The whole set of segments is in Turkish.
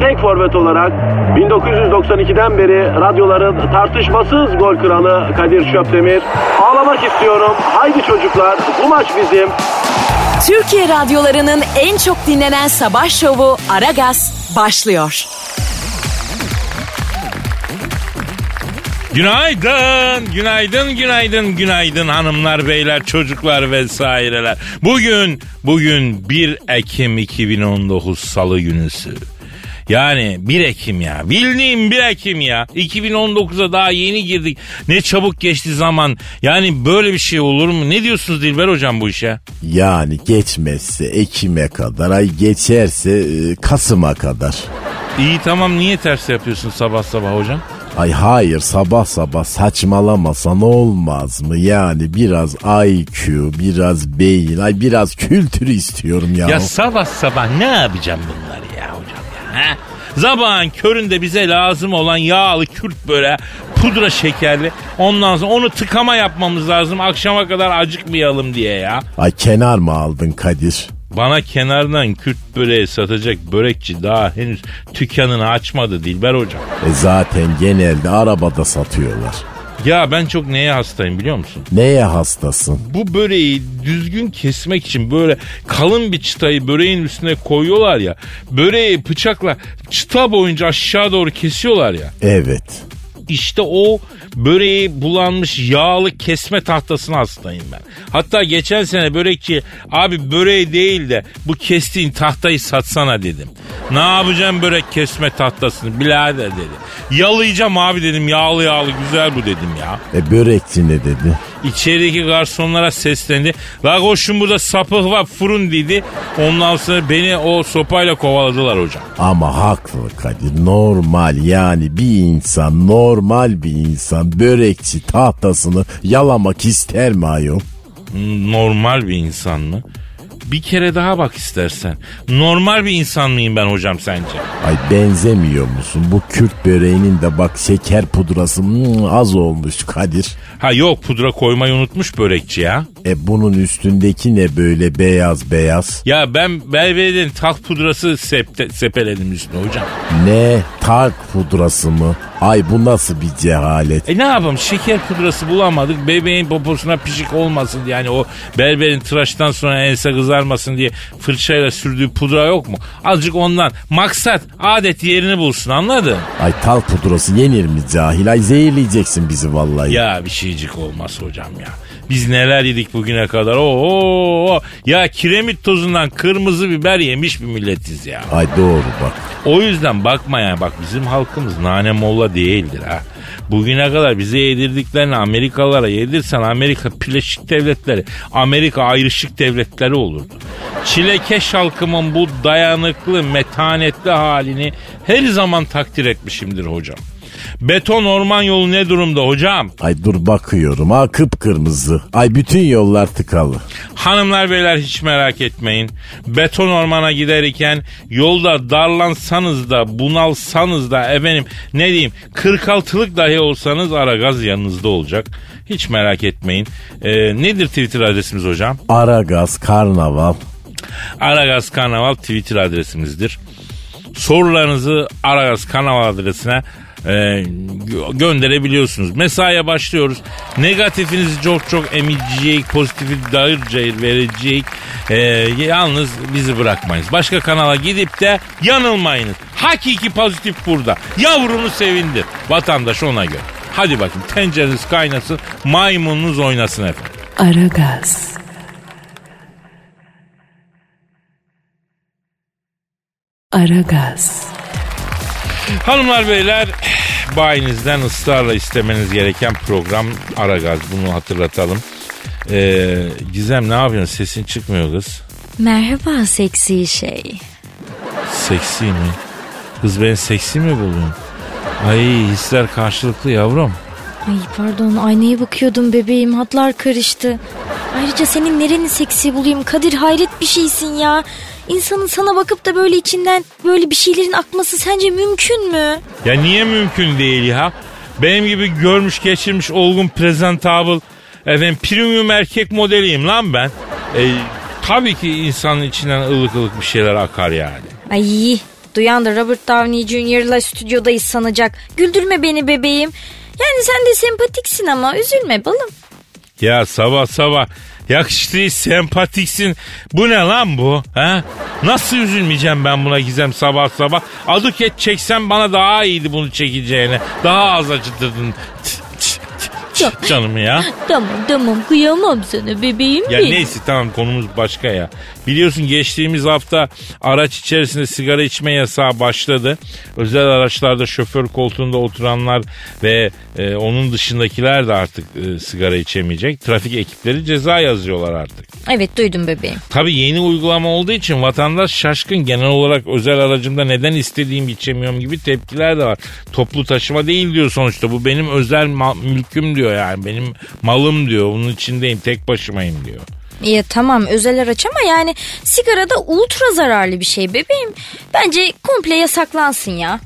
tek forvet olarak 1992'den beri radyoların tartışmasız gol kralı Kadir Şöpdemir. Ağlamak istiyorum. Haydi çocuklar bu maç bizim. Türkiye radyolarının en çok dinlenen sabah şovu Aragaz başlıyor. Günaydın, günaydın, günaydın, günaydın hanımlar, beyler, çocuklar vesaireler. Bugün, bugün 1 Ekim 2019 Salı günüsü. Yani 1 Ekim ya. Bildiğim 1 Ekim ya. 2019'a daha yeni girdik. Ne çabuk geçti zaman. Yani böyle bir şey olur mu? Ne diyorsunuz Dilber hocam bu işe? Yani geçmezse Ekim'e kadar, ay geçerse e, Kasım'a kadar. İyi tamam niye ters yapıyorsun sabah sabah hocam? Ay hayır sabah sabah saçmalamasan olmaz mı? Yani biraz IQ, biraz beyin, ay biraz kültürü istiyorum ya. Ya sabah sabah ne yapacağım bunları? He? Sabahın köründe bize lazım olan yağlı kürt böyle pudra şekerli. Ondan sonra onu tıkama yapmamız lazım akşama kadar acıkmayalım diye ya. Ay kenar mı aldın Kadir? Bana kenardan Kürt böreği satacak börekçi daha henüz dükkanını açmadı Dilber hocam. E zaten genelde arabada satıyorlar. Ya ben çok neye hastayım biliyor musun? Neye hastasın? Bu böreği düzgün kesmek için böyle kalın bir çıtayı böreğin üstüne koyuyorlar ya. Böreği bıçakla çıta boyunca aşağı doğru kesiyorlar ya. Evet. İşte o böreği bulanmış yağlı kesme tahtasına hastayım ben. Hatta geçen sene börekçi abi böreği değil de bu kestiğin tahtayı satsana dedim. Ne yapacağım börek kesme tahtasını birader dedi. Yalayacağım abi dedim yağlı yağlı güzel bu dedim ya. E börekçi ne dedi? İçerideki garsonlara seslendi. La koşun burada sapık var fırın dedi. Ondan sonra beni o sopayla kovaladılar hocam. Ama haklı Kadir normal yani bir insan normal bir insan börekçi tahtasını yalamak ister mi ayol? Normal bir insan mı? Bir kere daha bak istersen. Normal bir insan mıyım ben hocam sence? Ay benzemiyor musun? Bu Kürt böreğinin de bak şeker pudrası hmm, az olmuş Kadir. Ha yok pudra koymayı unutmuş börekçi ya. E bunun üstündeki ne böyle beyaz beyaz? Ya ben Belvedere talk pudrası septe, sepeledim üstüne hocam. Ne? Talk pudrası mı? Ay bu nasıl bir cehalet? E ne yapalım şeker pudrası bulamadık bebeğin poposuna pişik olmasın diye. Yani o berberin tıraştan sonra ense kızarmasın diye fırçayla sürdüğü pudra yok mu? Azıcık ondan maksat adet yerini bulsun anladın? Ay talk pudrası yenir mi cahil? Ay zehirleyeceksin bizi vallahi. Ya bir şeycik olmaz hocam ya. Biz neler yedik bugüne kadar. Oo, ya kiremit tozundan kırmızı biber yemiş bir milletiz ya. Ay doğru bak. O yüzden bakma ya bak bizim halkımız nane molla değildir ha. Bugüne kadar bize yedirdiklerini Amerikalılara yedirsen Amerika Birleşik Devletleri, Amerika ayrışık devletleri olurdu. Çilekeş halkımın bu dayanıklı, metanetli halini her zaman takdir etmişimdir hocam. Beton orman yolu ne durumda hocam? Ay dur bakıyorum ha kıpkırmızı. Ay bütün yollar tıkalı. Hanımlar beyler hiç merak etmeyin. Beton ormana giderken yolda darlansanız da bunalsanız da efendim ne diyeyim 46'lık dahi olsanız ara gaz yanınızda olacak. Hiç merak etmeyin. Ee, nedir Twitter adresimiz hocam? Aragaz, Karnaval. Aragaz Karnaval Twitter adresimizdir. Sorularınızı Aragaz Karnaval adresine e, gö- gönderebiliyorsunuz. Mesaiye başlıyoruz. Negatifinizi çok çok emicek, pozitifi dağır cayır verecek. E, yalnız bizi bırakmayınız. Başka kanala gidip de yanılmayınız. Hakiki pozitif burada. Yavrunu sevindir. Vatandaş ona göre. Hadi bakın tencereniz kaynasın, maymununuz oynasın efendim. Aragaz. Aragaz. Hanımlar beyler bayinizden ısrarla istemeniz gereken program Aragaz. Bunu hatırlatalım. Ee, Gizem ne yapıyorsun? Sesin çıkmıyor kız. Merhaba seksi şey. Seksi mi? Kız ben seksi mi buldun? Ay hisler karşılıklı yavrum. Ay pardon aynaya bakıyordum bebeğim hatlar karıştı. Ayrıca senin nereni seksi bulayım Kadir hayret bir şeysin ya. İnsanın sana bakıp da böyle içinden böyle bir şeylerin akması sence mümkün mü? Ya niye mümkün değil ya? Benim gibi görmüş geçirmiş olgun presentable efendim premium erkek modeliyim lan ben. E, tabii ki insanın içinden ılık ılık bir şeyler akar yani. Ay duyan da Robert Downey Jr.'la stüdyodayız sanacak. Güldürme beni bebeğim. Yani sen de sempatiksin ama üzülme balım. Ya sabah sabah yakıştı sempatiksin. Bu ne lan bu? Ha? Nasıl üzülmeyeceğim ben buna Gizem sabah sabah? Adık et çeksem bana daha iyiydi bunu çekeceğine. Daha az acıtırdın. Canım ya. Tamam tamam kıyamam sana bebeğim Ya benim. neyse tamam konumuz başka ya. Biliyorsun geçtiğimiz hafta araç içerisinde sigara içme yasağı başladı. Özel araçlarda şoför koltuğunda oturanlar ve e, onun dışındakiler de artık e, sigara içemeyecek. Trafik ekipleri ceza yazıyorlar artık. Evet duydum bebeğim. Tabii yeni uygulama olduğu için vatandaş şaşkın. Genel olarak özel aracımda neden istediğim içemiyorum gibi tepkiler de var. Toplu taşıma değil diyor sonuçta. Bu benim özel mülküm diyor yani. Benim malım diyor. Bunun içindeyim. Tek başımayım diyor. İyi tamam özel araç ama yani sigara da ultra zararlı bir şey bebeğim. Bence komple yasaklansın ya.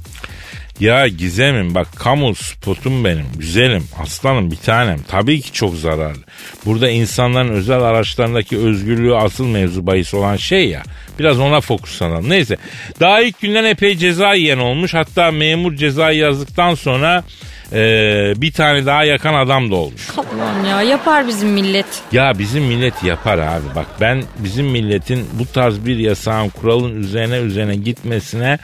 Ya Gizem'im bak kamu spotum benim. Güzelim, aslanım bir tanem. Tabii ki çok zararlı. Burada insanların özel araçlarındaki özgürlüğü asıl mevzu bahis olan şey ya. Biraz ona fokuslanalım. Neyse. Daha ilk günden epey ceza yiyen olmuş. Hatta memur ceza yazdıktan sonra eee, bir tane daha yakan adam da olmuş. Allah'ım ya yapar bizim millet. Ya bizim millet yapar abi. Bak ben bizim milletin bu tarz bir yasağın kuralın üzerine üzerine gitmesine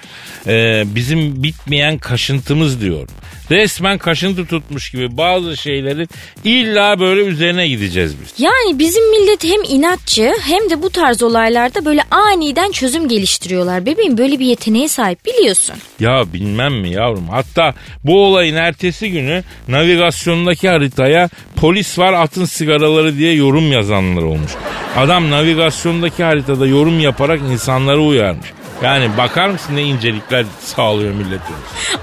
e, bizim bitmeyen kaşıntımız diyor. Resmen kaşıntı tutmuş gibi bazı şeylerin illa böyle üzerine gideceğiz biz. Yani bizim millet hem inatçı hem de bu tarz olaylarda böyle aniden çözüm geliştiriyorlar. Bebeğim böyle bir yeteneğe sahip biliyorsun. Ya bilmem mi yavrum. Hatta bu olayın ertesi günü navigasyondaki haritaya polis var atın sigaraları diye yorum yazanlar olmuş. Adam navigasyondaki haritada yorum yaparak insanları uyarmış. Yani bakar mısın ne incelikler sağlıyor milletimiz.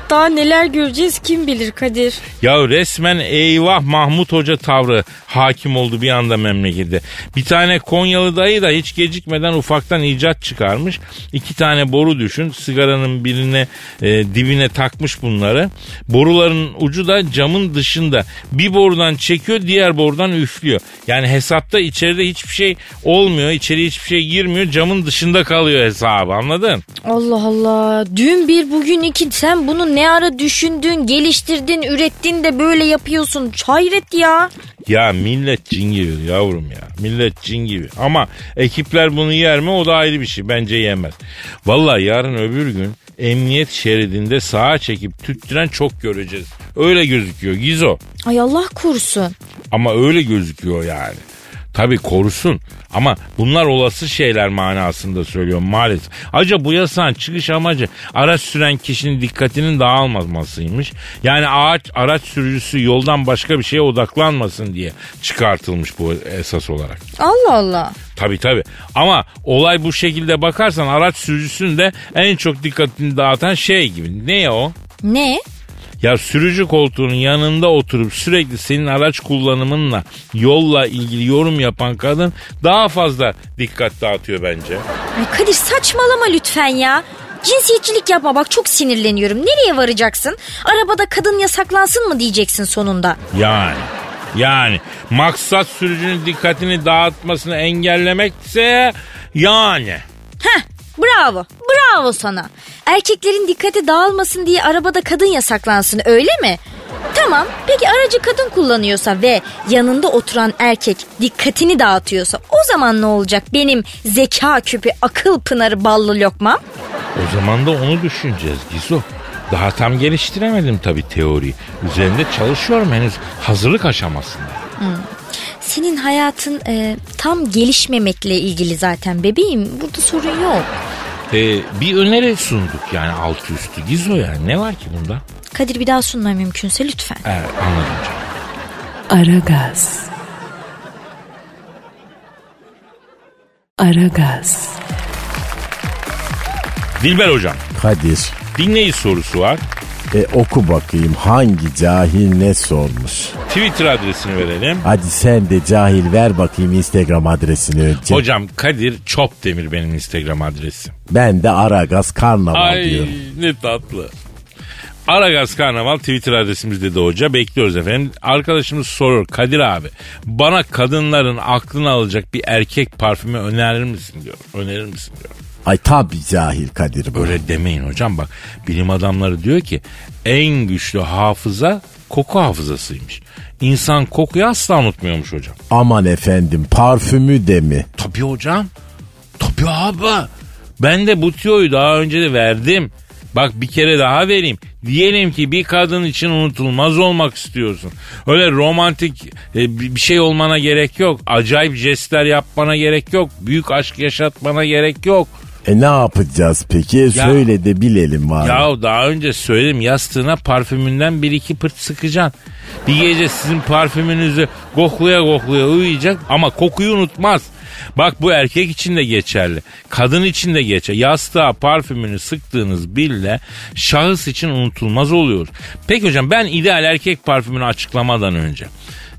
Daha neler göreceğiz kim bilir Kadir. Ya resmen eyvah Mahmut Hoca tavrı hakim oldu bir anda memlekette. Bir tane Konyalı dayı da hiç gecikmeden ufaktan icat çıkarmış. İki tane boru düşün. Sigaranın birine e, dibine takmış bunları. Boruların ucu da camın dışında. Bir borudan çekiyor diğer borudan üflüyor. Yani hesapta içeride hiçbir şey olmuyor. İçeri hiçbir şey girmiyor. Camın dışında kalıyor hesabı anladın? Allah Allah. Dün bir bugün iki sen bunu ne ara düşündün, geliştirdin, ürettin de böyle yapıyorsun. Hayret ya. Ya millet cin gibi yavrum ya. Millet cin gibi. Ama ekipler bunu yer mi o da ayrı bir şey. Bence yemez. Vallahi yarın öbür gün emniyet şeridinde sağa çekip tüttüren çok göreceğiz. Öyle gözüküyor Gizo. Ay Allah korusun. Ama öyle gözüküyor yani. Tabii korusun ama bunlar olası şeyler manasında söylüyorum maalesef. Ayrıca bu yasağın çıkış amacı araç süren kişinin dikkatinin dağılmamasıymış. Yani ağaç, araç sürücüsü yoldan başka bir şeye odaklanmasın diye çıkartılmış bu esas olarak. Allah Allah. Tabii tabii. Ama olay bu şekilde bakarsan araç sürücüsünün de en çok dikkatini dağıtan şey gibi. Ne o? Ne? Ya sürücü koltuğunun yanında oturup sürekli senin araç kullanımınla yolla ilgili yorum yapan kadın daha fazla dikkat dağıtıyor bence. Ay Kadir saçmalama lütfen ya. Cinsiyetçilik yapma bak çok sinirleniyorum. Nereye varacaksın? Arabada kadın yasaklansın mı diyeceksin sonunda. Yani yani maksat sürücünün dikkatini dağıtmasını engellemekse yani. Heh bravo bravo sana. Erkeklerin dikkati dağılmasın diye arabada kadın yasaklansın öyle mi? Tamam peki aracı kadın kullanıyorsa ve yanında oturan erkek dikkatini dağıtıyorsa o zaman ne olacak benim zeka küpü akıl pınarı ballı lokmam? O zaman da onu düşüneceğiz Gizo. Daha tam geliştiremedim tabii teoriyi. Üzerinde çalışıyorum henüz hazırlık aşamasında. Senin hayatın e, tam gelişmemekle ilgili zaten bebeğim burada sorun yok. Ee, bir öneri sunduk yani altı üstü Gizo yani ne var ki bunda? Kadir bir daha sunma mümkünse lütfen. Evet anladım canım. Aragaz. Aragaz. Dilber hocam Kadir dinleyici sorusu var. E, oku bakayım hangi cahil ne sormuş. Twitter adresini verelim. Hadi sen de cahil ver bakayım Instagram adresini önce. Hocam Kadir Çopdemir benim Instagram adresim. Ben de Aragaz Karnaval Ay diyorum. ne tatlı. Aragaz Karnaval Twitter adresimizde de hoca. Bekliyoruz efendim. Arkadaşımız soruyor. Kadir abi bana kadınların aklını alacak bir erkek parfümü önerir misin diyor. Önerir misin diyor. Ay tabi cahil Kadir bu. Öyle demeyin hocam bak. Bilim adamları diyor ki en güçlü hafıza koku hafızasıymış. İnsan kokuyu asla unutmuyormuş hocam. Aman efendim parfümü de mi? Tabii hocam. Tabii abi. Ben de bu tüyoyu daha önce de verdim. Bak bir kere daha vereyim. Diyelim ki bir kadın için unutulmaz olmak istiyorsun. Öyle romantik e, bir şey olmana gerek yok. Acayip jestler yapmana gerek yok. Büyük aşk yaşatmana gerek yok. E ne yapacağız peki? Söyle de bilelim var. Ya daha önce söyledim yastığına parfümünden bir iki pırt sıkacaksın. Bir gece sizin parfümünüzü kokluya kokluya uyuyacak ama kokuyu unutmaz. Bak bu erkek için de geçerli. Kadın için de geçerli. Yastığa parfümünü sıktığınız bile şahıs için unutulmaz oluyor. Peki hocam ben ideal erkek parfümünü açıklamadan önce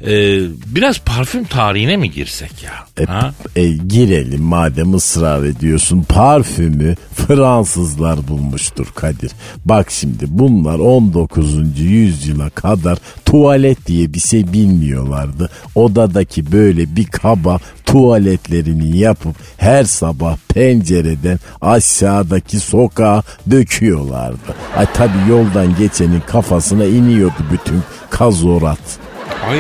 e, biraz parfüm tarihine mi girsek ya? E, Ha? e, girelim madem ısrar ediyorsun. Parfümü Fransızlar bulmuştur Kadir. Bak şimdi bunlar 19. yüzyıla kadar tuvalet diye bir şey bilmiyorlardı. Odadaki böyle bir kaba tuvaletlerini yapıp her sabah pencereden aşağıdaki sokağa döküyorlardı. Ay tabi yoldan geçenin kafasına iniyordu bütün kazorat. Ay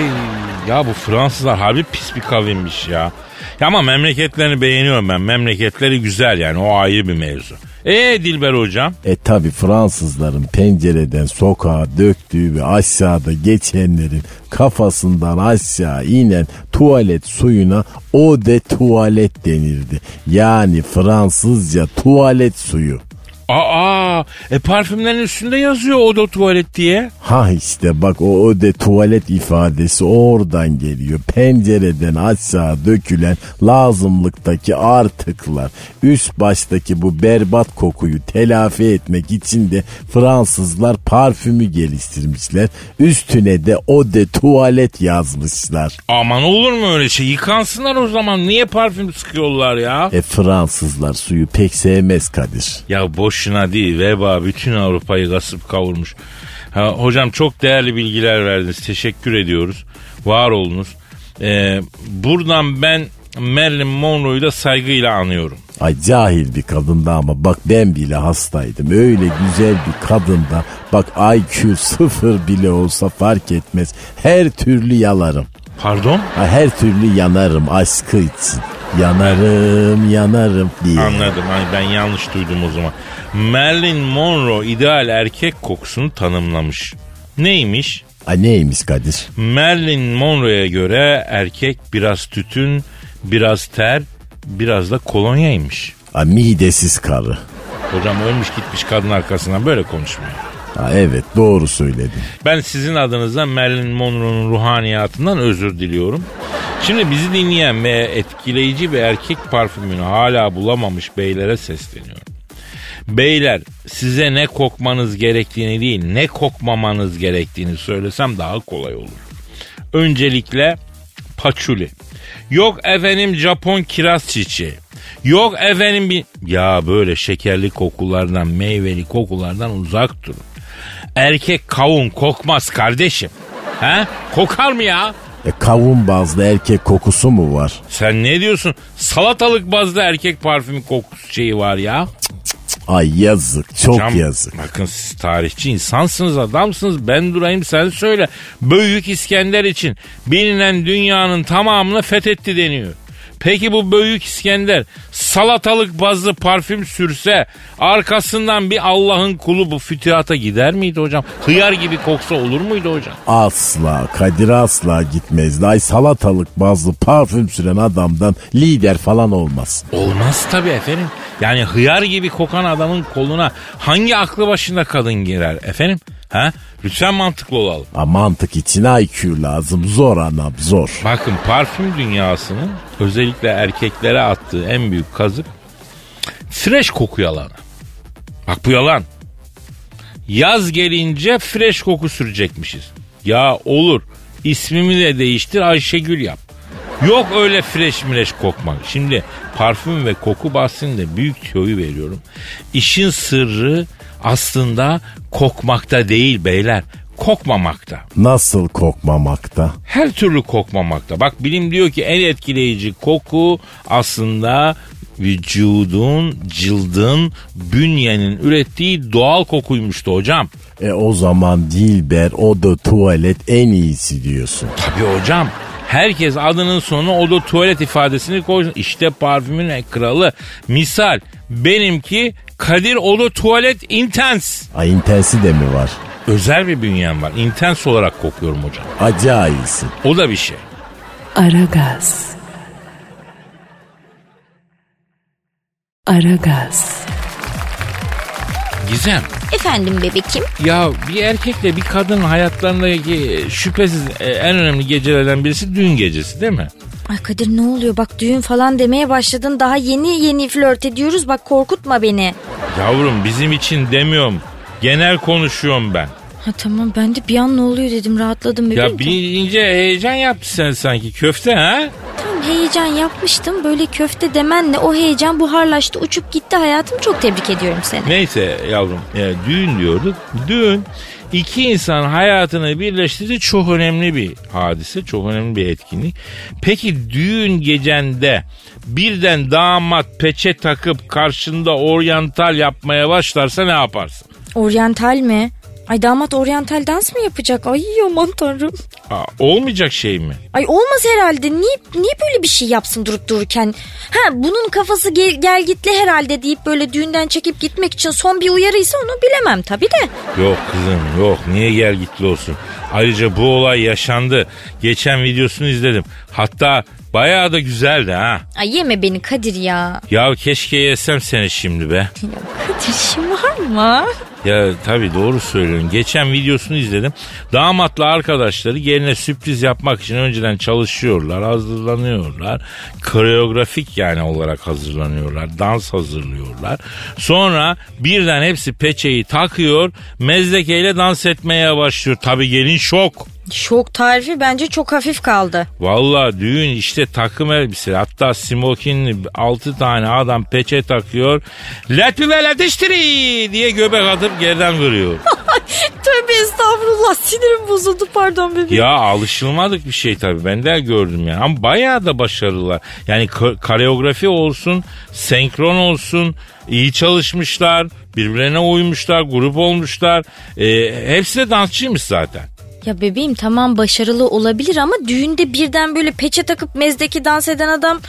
ya bu Fransızlar harbi pis bir kavimmiş ya. Ya ama memleketlerini beğeniyorum ben. Memleketleri güzel yani o ayrı bir mevzu. E Dilber hocam? E tabi Fransızların pencereden sokağa döktüğü ve aşağıda geçenlerin kafasından aşağı inen tuvalet suyuna o de tuvalet denirdi. Yani Fransızca tuvalet suyu. Aa, e parfümlerin üstünde yazıyor o da tuvalet diye. Ha işte bak o o de tuvalet ifadesi oradan geliyor. Pencereden aşağı dökülen lazımlıktaki artıklar. Üst baştaki bu berbat kokuyu telafi etmek için de Fransızlar parfümü geliştirmişler. Üstüne de o de tuvalet yazmışlar. Aman olur mu öyle şey? Yıkansınlar o zaman. Niye parfüm sıkıyorlar ya? E Fransızlar suyu pek sevmez Kadir. Ya boşuna değil veba bütün Avrupa'yı kasıp kavurmuş. Ha, hocam çok değerli bilgiler verdiniz. Teşekkür ediyoruz. Var olunuz. Ee, buradan ben Marilyn Monroe'yu da saygıyla anıyorum. Ay cahil bir kadındı ama bak ben bile hastaydım. Öyle güzel bir kadında bak IQ sıfır bile olsa fark etmez. Her türlü yalarım. Pardon? Ha, her türlü yanarım aşkı için. Yanarım yanarım diye. Anladım. Ben yanlış duydum o zaman. Marilyn Monroe ideal erkek kokusunu tanımlamış. Neymiş? Ay neymiş Kadir? Marilyn Monroe'ya göre erkek biraz tütün, biraz ter, biraz da kolonyaymış. Ay midesiz karı. Hocam ölmüş gitmiş kadın arkasından böyle konuşmuyor. Ha, evet doğru söyledin. Ben sizin adınıza Marilyn Monroe'nun ruhaniyatından özür diliyorum. Şimdi bizi dinleyen ve etkileyici bir erkek parfümünü hala bulamamış beylere sesleniyorum. Beyler size ne kokmanız gerektiğini değil ne kokmamanız gerektiğini söylesem daha kolay olur. Öncelikle paçuli. Yok efendim Japon kiraz çiçeği. Yok efendim bir... Ya böyle şekerli kokulardan, meyveli kokulardan uzak durun. Erkek kavun kokmaz kardeşim. He? Kokar mı ya? E kavun bazlı erkek kokusu mu var? Sen ne diyorsun? Salatalık bazlı erkek parfümü kokusu şeyi var ya. Ay yazık çok Hocam, yazık. Bakın siz tarihçi insansınız adamsınız ben durayım sen söyle. Büyük İskender için bilinen dünyanın tamamını fethetti deniyor. Peki bu Büyük İskender salatalık bazlı parfüm sürse arkasından bir Allah'ın kulu bu fütühata gider miydi hocam? Hıyar gibi koksa olur muydu hocam? Asla Kadir asla gitmezdi. Ay salatalık bazlı parfüm süren adamdan lider falan olmaz. Olmaz tabii efendim. Yani hıyar gibi kokan adamın koluna hangi aklı başında kadın girer efendim? Ha? Lütfen mantıklı olalım. Ha, mantık için IQ lazım. Zor anam zor. Bakın parfüm dünyasının özellikle erkeklere attığı en büyük kazık fresh koku yalanı. Bak bu yalan. Yaz gelince fresh koku sürecekmişiz. Ya olur ismimi de değiştir Ayşegül yap. Yok öyle fresh mireş kokmak. Şimdi parfüm ve koku bahsinde büyük tüyoyu veriyorum. İşin sırrı aslında kokmakta değil beyler. Kokmamakta. Nasıl kokmamakta? Her türlü kokmamakta. Bak bilim diyor ki en etkileyici koku aslında vücudun, cildin, bünyenin ürettiği doğal kokuymuş hocam. E o zaman Dilber o da tuvalet en iyisi diyorsun. Tabii hocam. Herkes adının sonuna o da tuvalet ifadesini koysun. İşte parfümün kralı. Misal benimki Kadir Odo Tuvalet Intense. Ay intensi de mi var? Özel bir bünyem var. Intense olarak kokuyorum hocam. Acayipsin. O da bir şey. Aragaz. Aragaz. Gizem. Efendim bebekim. Ya bir erkekle bir kadın hayatlarındaki şüphesiz e, en önemli gecelerden birisi düğün gecesi değil mi? Ay Kadir ne oluyor bak düğün falan demeye başladın. Daha yeni yeni flört ediyoruz bak korkutma beni. Yavrum bizim için demiyorum. Genel konuşuyorum ben. Ha tamam ben de bir an ne oluyor dedim rahatladım. Ya bilince heyecan yaptı sen sanki köfte ha? Tamam heyecan yapmıştım böyle köfte demenle o heyecan buharlaştı uçup gitti hayatım çok tebrik ediyorum seni. Neyse yavrum e, düğün diyorduk. Düğün iki insan hayatını birleştirdiği çok önemli bir hadise, çok önemli bir etkinlik. Peki düğün gecende birden damat peçe takıp karşında oryantal yapmaya başlarsa ne yaparsın? Oryantal mi? Ay damat oryantal dans mı yapacak? Ay aman tanrım. Aa, olmayacak şey mi? Ay olmaz herhalde. Niye, niye böyle bir şey yapsın durup dururken? Ha bunun kafası gel, gel gitli herhalde deyip böyle düğünden çekip gitmek için son bir uyarıysa onu bilemem tabii de. Yok kızım yok niye gel gitli olsun. Ayrıca bu olay yaşandı. Geçen videosunu izledim. Hatta bayağı da güzeldi ha. Ay yeme beni Kadir ya. Ya keşke yesem seni şimdi be. Ya Kadir şımarma. Ya tabii doğru söylüyorsun. Geçen videosunu izledim. Damatla arkadaşları geline sürpriz yapmak için önceden çalışıyorlar, hazırlanıyorlar. Koreografik yani olarak hazırlanıyorlar. Dans hazırlıyorlar. Sonra birden hepsi peçeyi takıyor. Mezlekeyle dans etmeye başlıyor. Tabii gelin şok. Şok tarifi bence çok hafif kaldı. Vallahi düğün işte takım elbise hatta smokinli 6 tane adam peçe takıyor. Let me well diye göbek atıp geriden vuruyor. Tövbe estağfurullah sinirim bozuldu pardon bebeğim. Ya alışılmadık bir şey tabii ben de gördüm yani ama bayağı da başarılılar. Yani koreografi olsun, senkron olsun, iyi çalışmışlar, birbirlerine uymuşlar, grup olmuşlar. Ee, hepsi de dansçıymış zaten. Ya bebeğim tamam başarılı olabilir ama düğünde birden böyle peçe takıp mezdeki dans eden adam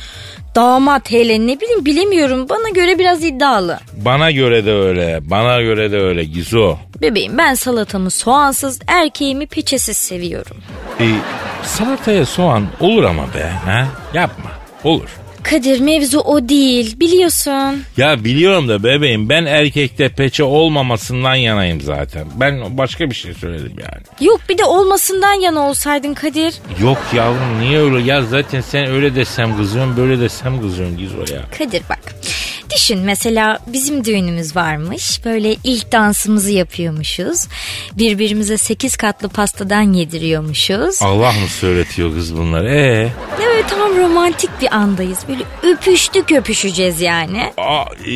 damat hele ne bileyim bilemiyorum bana göre biraz iddialı. Bana göre de öyle, bana göre de öyle Gizo. Bebeğim ben salatamı soğansız erkeğimi peçesiz seviyorum. Ee, salataya soğan olur ama be, ha? Yapma, olur. Kadir mevzu o değil biliyorsun. Ya biliyorum da bebeğim ben erkekte peçe olmamasından yanayım zaten. Ben başka bir şey söyledim yani. Yok bir de olmasından yana olsaydın Kadir. Yok yavrum niye öyle? Ya zaten sen öyle desem kızıyorsun böyle desem kızıyorsun Gizo ya. Kadir bak. Düşün mesela bizim düğünümüz varmış. Böyle ilk dansımızı yapıyormuşuz. Birbirimize sekiz katlı pastadan yediriyormuşuz. Allah mı söyletiyor kız bunları? Ee, Evet tam romantik bir andayız. Böyle öpüştük öpüşeceğiz yani. a- e,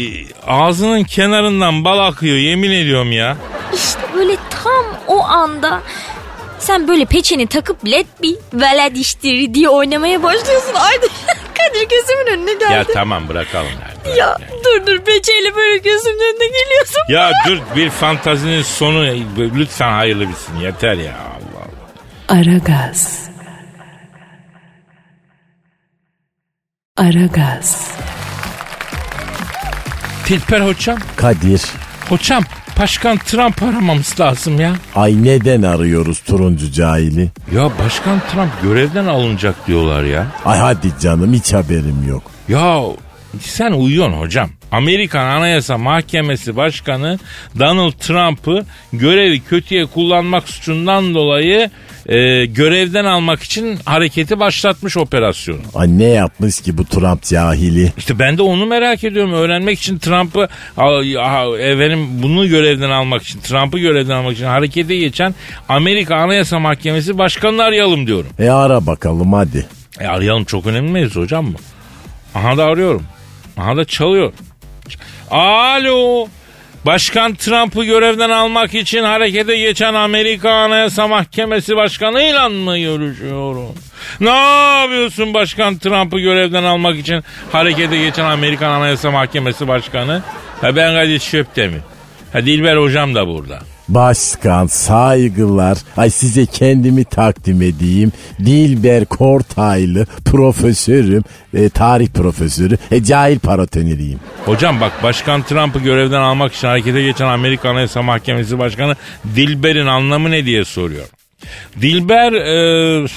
ağzının kenarından bal akıyor yemin ediyorum ya. İşte böyle tam o anda sen böyle peçeni takıp let bir veled iştiri diye oynamaya başlıyorsun. Ay Kadir gözümün önüne geldi. Ya tamam bırakalım. Ya, Ya dur dur peçeyle böyle gözümün önüne geliyorsun. ya dur bir fantazinin sonu lütfen hayırlı bitsin yeter ya Allah Allah. Aragaz. Aragaz. Tilper hocam, Kadir. hocam Başkan Trump aramamız lazım ya. Ay neden arıyoruz turuncu cahili? Ya Başkan Trump görevden alınacak diyorlar ya. Ay hadi canım hiç haberim yok. Ya sen uyuyorsun hocam. Amerikan Anayasa Mahkemesi Başkanı Donald Trump'ı görevi kötüye kullanmak suçundan dolayı e, görevden almak için hareketi başlatmış operasyonu. Ay ne yapmış ki bu Trump cahili? İşte ben de onu merak ediyorum. Öğrenmek için Trump'ı efendim bunu görevden almak için, Trump'ı görevden almak için harekete geçen Amerika Anayasa Mahkemesi Başkanı'nı arayalım diyorum. E ara bakalım hadi. E arayalım çok önemli mevzu hocam bu. Aha da arıyorum. Aha da çalıyor. Alo. Başkan Trump'ı görevden almak için harekete geçen Amerika Anayasa Mahkemesi Başkanı'yla mı görüşüyorum? Ne yapıyorsun Başkan Trump'ı görevden almak için harekete geçen Amerikan Anayasa Mahkemesi Başkanı? Ha ben Kadir Şöptemir. Ha Dilber hocam da burada. Başkan saygılar. Ay size kendimi takdim edeyim. Dilber Kortaylı profesörüm. e, tarih profesörü. E, cahil paratoneriyim. Hocam bak Başkan Trump'ı görevden almak için harekete geçen Amerika Anayasa Mahkemesi Başkanı Dilber'in anlamı ne diye soruyor. Dilber e,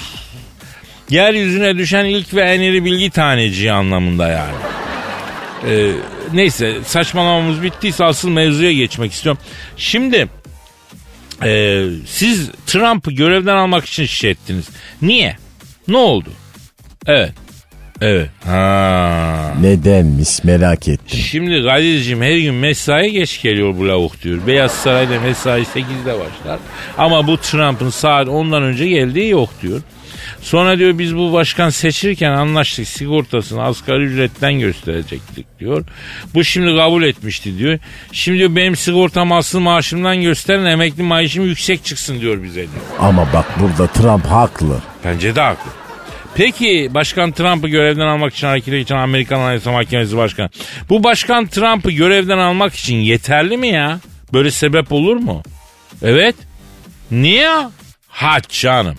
yeryüzüne düşen ilk ve en iri bilgi taneciği anlamında yani. E, neyse saçmalamamız bittiyse asıl mevzuya geçmek istiyorum. Şimdi e, siz Trump'ı görevden almak için şişe ettiniz. Niye? Ne oldu? Evet. Evet. Ha. Nedenmiş merak ettim. Şimdi Kadir'cim her gün mesaiye geç geliyor bu lavuk diyor. Beyaz Saray'da mesai 8'de başlar. Ama bu Trump'ın saat 10'dan önce geldiği yok diyor. Sonra diyor biz bu başkan seçirken anlaştık sigortasını asgari ücretten gösterecektik diyor. Bu şimdi kabul etmişti diyor. Şimdi diyor benim sigortam asıl maaşımdan gösterin emekli maaşım yüksek çıksın diyor bize diyor. Ama bak burada Trump haklı. Bence de haklı. Peki Başkan Trump'ı görevden almak için harekete geçen Amerikan Anayasa Mahkemesi Başkanı. Bu Başkan Trump'ı görevden almak için yeterli mi ya? Böyle sebep olur mu? Evet. Niye? Ha canım.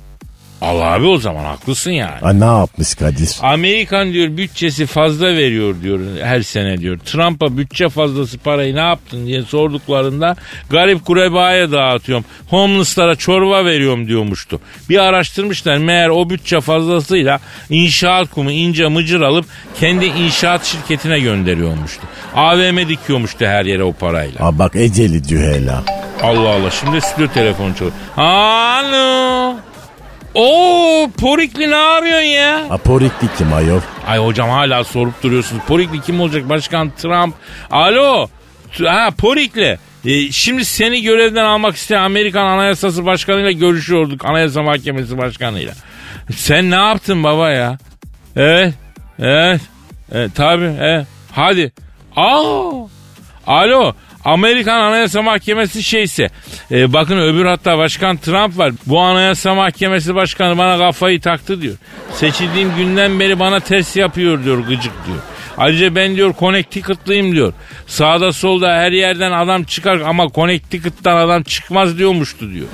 Al abi o zaman haklısın yani. Ay ne yapmış Kadir? Amerikan diyor bütçesi fazla veriyor diyor her sene diyor. Trump'a bütçe fazlası parayı ne yaptın diye sorduklarında garip kurebaya dağıtıyorum. Homeless'lara çorba veriyorum diyormuştu. Bir araştırmışlar meğer o bütçe fazlasıyla inşaat kumu ince mıcır alıp kendi inşaat şirketine gönderiyormuştu. AVM dikiyormuştu her yere o parayla. Aa, bak eceli cühela. Allah Allah şimdi stüdyo telefonu çalıyor. Alo. Oo Porikli ne yapıyorsun ya? Aporikli kim ayol? Ay hocam hala sorup duruyorsunuz. Porikli kim olacak? Başkan Trump. Alo. Ha Porikli. E, şimdi seni görevden almak isteyen Amerikan Anayasası Başkanı'yla görüşüyorduk. Anayasa Mahkemesi Başkanı'yla. Sen ne yaptın baba ya? Evet. Evet. evet tabii. Evet. Hadi. Aa. Alo. Amerikan Anayasa Mahkemesi şeyse. e, bakın öbür hatta Başkan Trump var. Bu Anayasa Mahkemesi Başkanı bana kafayı taktı diyor. Seçildiğim günden beri bana ters yapıyor diyor gıcık diyor. Ayrıca ben diyor Connecticut'lıyım diyor. Sağda solda her yerden adam çıkar ama Connecticut'tan adam çıkmaz diyormuştu diyor.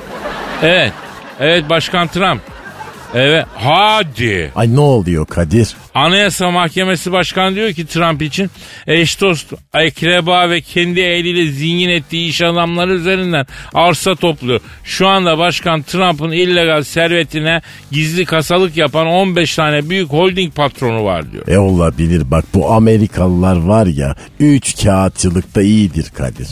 Evet. Evet Başkan Trump. Evet. Hadi. Ay ne oluyor Kadir? Anayasa Mahkemesi Başkanı diyor ki Trump için eş dost, akreba ve kendi eliyle zengin ettiği iş adamları üzerinden arsa topluyor. Şu anda Başkan Trump'ın illegal servetine gizli kasalık yapan 15 tane büyük holding patronu var diyor. E olabilir bak bu Amerikalılar var ya üç kağıtçılıkta iyidir Kadir.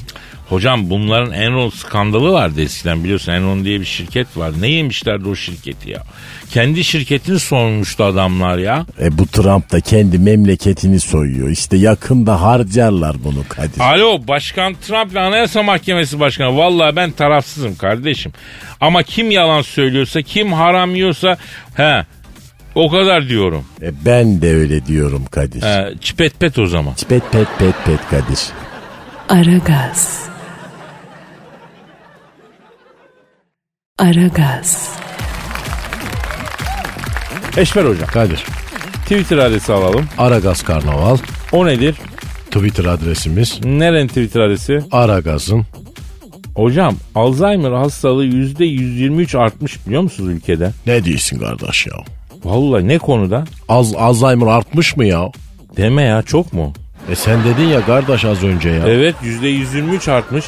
Hocam bunların Enron skandalı vardı eskiden biliyorsun Enron diye bir şirket var. Ne yemişlerdi o şirketi ya? Kendi şirketini sormuştu adamlar ya. E bu Trump da kendi memleketini soyuyor. İşte yakında harcarlar bunu Kadir. Alo Başkan Trump ve Anayasa Mahkemesi Başkanı. Vallahi ben tarafsızım kardeşim. Ama kim yalan söylüyorsa, kim haram yiyorsa he o kadar diyorum. E ben de öyle diyorum Kadir. He, çipet pet o zaman. Pet pet pet pet Kadir. Aragaz. Aragaz. Eşmer hocam. Kadir. Twitter adresi alalım. Aragaz Karnaval. O nedir? Twitter adresimiz. Nerenin Twitter adresi? Aragaz'ın. Hocam Alzheimer hastalığı %123 artmış biliyor musunuz ülkede? Ne diyorsun kardeş ya? Vallahi ne konuda? Az Alzheimer artmış mı ya? Deme ya çok mu? E sen dedin ya kardeş az önce ya. Evet %123 artmış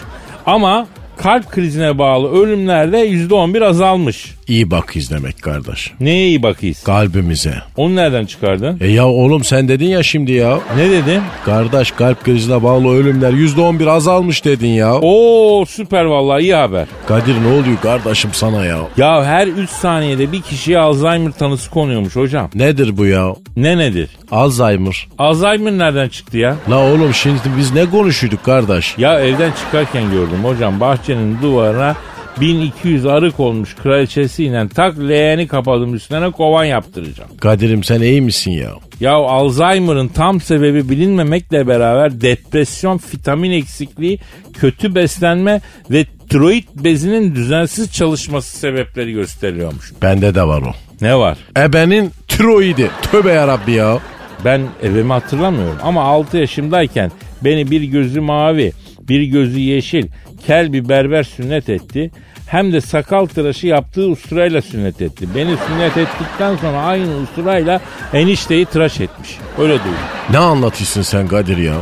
ama kalp krizine bağlı ölümlerde %11 azalmış. İyi bak izlemek kardeş. Neye iyi bakıyız? Kalbimize. Onu nereden çıkardın? E ya oğlum sen dedin ya şimdi ya. Ne dedim? Kardeş kalp krizine bağlı ölümler %11 azalmış dedin ya. Oo süper vallahi iyi haber. Kadir ne oluyor kardeşim sana ya? Ya her 3 saniyede bir kişiye Alzheimer tanısı konuyormuş hocam. Nedir bu ya? Ne nedir? Alzheimer. Alzheimer nereden çıktı ya? La oğlum şimdi biz ne konuşuyorduk kardeş? Ya evden çıkarken gördüm hocam bahçenin duvarına 1200 arık olmuş kraliçesiyle tak leğeni kapadım üstüne kovan yaptıracağım. Kadir'im sen iyi misin ya? Ya Alzheimer'ın tam sebebi bilinmemekle beraber depresyon, vitamin eksikliği, kötü beslenme ve tiroid bezinin düzensiz çalışması sebepleri gösteriliyormuş. Bende de var o. Ne var? Ebenin tiroidi. Tövbe yarabbi ya. Ben evimi hatırlamıyorum ama 6 yaşımdayken beni bir gözü mavi, bir gözü yeşil, kel bir berber sünnet etti. Hem de sakal tıraşı yaptığı usturayla sünnet etti. Beni sünnet ettikten sonra aynı usturayla enişteyi tıraş etmiş. Öyle duydum. Ne anlatıyorsun sen Kadir ya?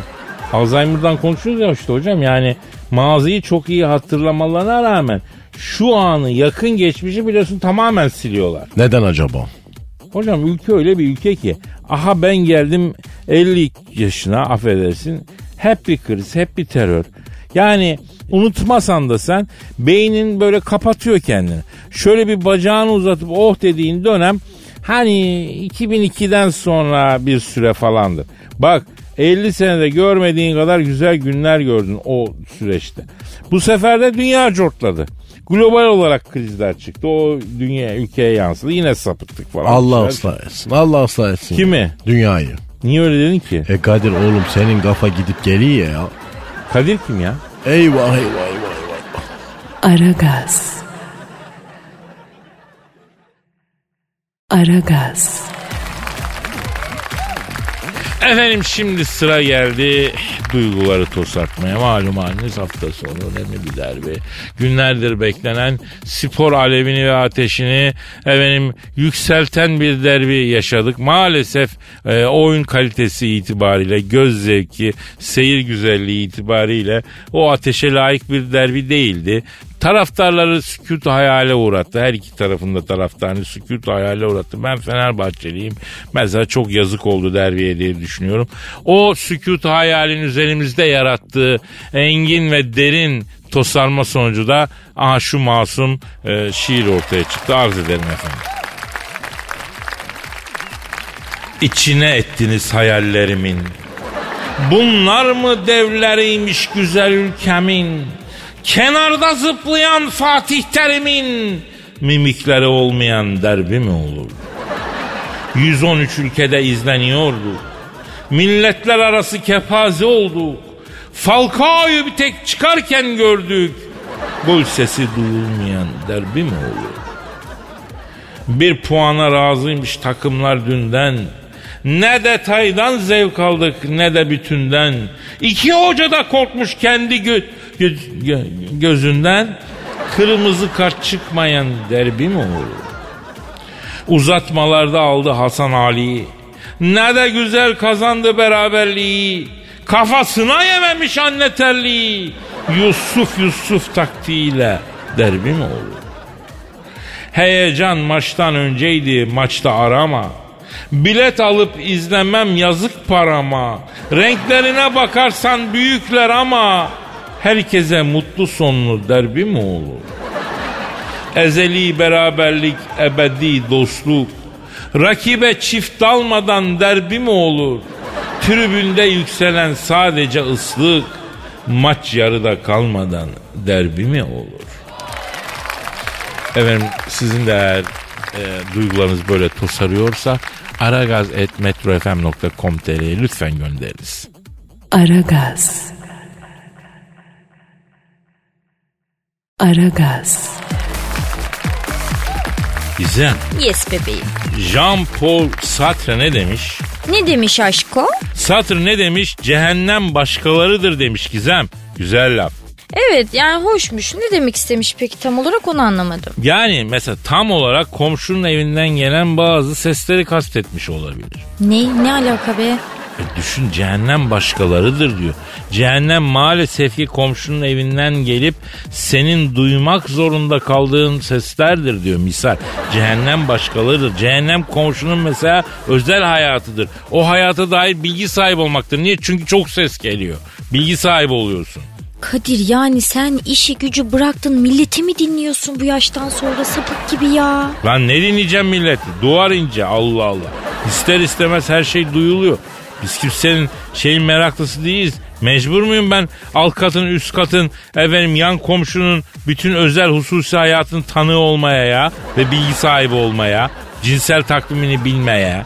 Alzheimer'dan konuşuyoruz ya işte hocam yani maziyi çok iyi hatırlamalarına rağmen şu anı yakın geçmişi biliyorsun tamamen siliyorlar. Neden acaba? Hocam ülke öyle bir ülke ki aha ben geldim 50 yaşına affedersin hep bir kriz hep bir terör. Yani unutmasan da sen beynin böyle kapatıyor kendini. Şöyle bir bacağını uzatıp oh dediğin dönem hani 2002'den sonra bir süre falandır. Bak 50 senede görmediğin kadar güzel günler gördün o süreçte. Bu sefer de dünya cortladı. Global olarak krizler çıktı. O dünya ülkeye yansıdı. Yine sapıttık falan. Allah ıslah etsin. Allah ıslah etsin. Kimi? Dünyayı. Niye öyle dedin ki? E Kadir oğlum senin kafa gidip geliyor ya. Kadir kim ya? Eyvah eyvah eyvah. eyvah. Aragaz. Aragaz. Efendim şimdi sıra geldi duyguları tosartmaya. Malum haliniz hafta sonu önemli bir derbi. Günlerdir beklenen spor alevini ve ateşini efendim yükselten bir derbi yaşadık. Maalesef e, oyun kalitesi itibariyle, göz zevki, seyir güzelliği itibariyle o ateşe layık bir derbi değildi. Taraftarları sükut hayale uğrattı. Her iki tarafında taraftarını sükut hayale uğrattı. Ben Fenerbahçeliyim. Mesela çok yazık oldu derbiye diye düşünüyorum. O sükut hayalin üzerimizde yarattığı engin ve derin tosarma sonucu da aha şu masum e, şiir ortaya çıktı. Arz ederim efendim. İçine ettiniz hayallerimin. Bunlar mı devleriymiş güzel ülkemin? Kenarda zıplayan Fatih Terim'in mimikleri olmayan derbi mi olur? 113 ülkede izleniyordu. Milletler arası kepaze olduk. Falcao'yu bir tek çıkarken gördük. Gol sesi duyulmayan derbi mi olur? Bir puana razıymış takımlar dünden. Ne detaydan zevk aldık ne de bütünden. İki hoca da korkmuş kendi gö- gö- gö- gözünden. Kırmızı kart çıkmayan derbi mi olur? Uzatmalarda aldı Hasan Ali. Ne de güzel kazandı beraberliği. Kafasına yememiş anne terliği. Yusuf Yusuf taktiğiyle derbi mi olur? Heyecan maçtan önceydi maçta arama. Bilet alıp izlemem yazık parama. Renklerine bakarsan büyükler ama herkese mutlu sonlu derbi mi olur? Ezeli beraberlik, ebedi dostluk. Rakibe çift dalmadan derbi mi olur? Tribünde yükselen sadece ıslık. Maç yarıda kalmadan derbi mi olur? Efendim sizin de eğer e, duygularınız böyle tosarıyorsa aragaz.metrofm.com.tr'ye lütfen gönderiniz. Aragaz. Aragaz. Gizem, Yes bebeğim. Jean-Paul Sartre ne demiş? Ne demiş aşko? Sartre ne demiş? Cehennem başkalarıdır demiş Gizem. Güzel laf. Evet yani hoşmuş. Ne demek istemiş peki tam olarak onu anlamadım. Yani mesela tam olarak komşunun evinden gelen bazı sesleri kastetmiş olabilir. Ne? Ne alaka be? E düşün cehennem başkalarıdır diyor. Cehennem maalesef ki komşunun evinden gelip senin duymak zorunda kaldığın seslerdir diyor misal. Cehennem başkalarıdır. Cehennem komşunun mesela özel hayatıdır. O hayata dair bilgi sahibi olmaktır. Niye? Çünkü çok ses geliyor. Bilgi sahibi oluyorsun. Kadir yani sen işi gücü bıraktın milleti mi dinliyorsun bu yaştan sonra sapık gibi ya. Lan ne dinleyeceğim milleti? Duvar ince Allah Allah. İster istemez her şey duyuluyor. Biz kimsenin şeyin meraklısı değiliz. Mecbur muyum ben alt katın üst katın efendim yan komşunun bütün özel hususi hayatın tanığı olmaya ya ve bilgi sahibi olmaya cinsel takvimini bilmeye.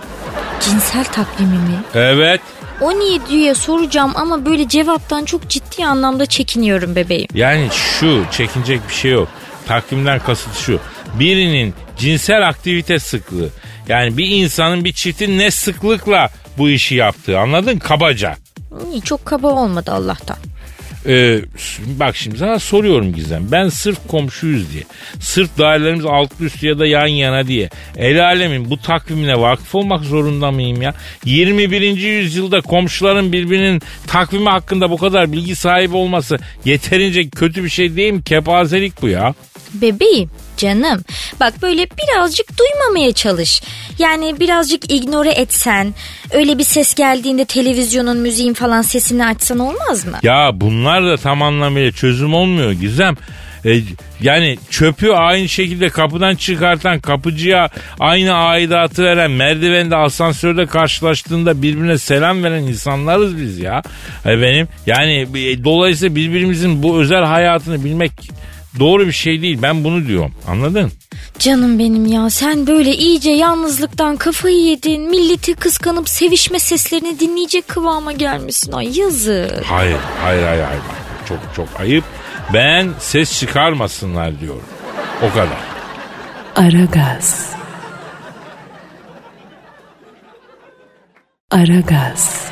Cinsel takvimi mi? Evet O niye diye soracağım ama böyle cevaptan çok ciddi anlamda çekiniyorum bebeğim. yani şu çekinecek bir şey yok. Takvimden kasıt şu. Birinin cinsel aktivite sıklığı. Yani bir insanın bir çiftin ne sıklıkla bu işi yaptığı anladın kabaca. Çok kaba olmadı Allah'tan. Ee, bak şimdi sana soruyorum Gizem. Ben sırf komşuyuz diye. Sırf dairelerimiz altlı üstü ya da yan yana diye. El alemin bu takvimine vakıf olmak zorunda mıyım ya? 21. yüzyılda komşuların birbirinin takvimi hakkında bu kadar bilgi sahibi olması yeterince kötü bir şey değil mi? Kepazelik bu ya. Bebeğim canım bak böyle birazcık duymamaya çalış. Yani birazcık ignore etsen öyle bir ses geldiğinde televizyonun müziğin falan sesini açsan olmaz mı? Ya bunlar da tam anlamıyla çözüm olmuyor Gizem. E, yani çöpü aynı şekilde kapıdan çıkartan kapıcıya aynı aidatı veren merdivende asansörde karşılaştığında birbirine selam veren insanlarız biz ya. E, benim yani e, dolayısıyla birbirimizin bu özel hayatını bilmek doğru bir şey değil. Ben bunu diyorum. Anladın? Canım benim ya sen böyle iyice yalnızlıktan kafayı yedin. Milleti kıskanıp sevişme seslerini dinleyecek kıvama gelmişsin. Ay yazık. Hayır, hayır, hayır, hayır. Çok çok ayıp. Ben ses çıkarmasınlar diyorum. O kadar. Aragaz. Aragaz.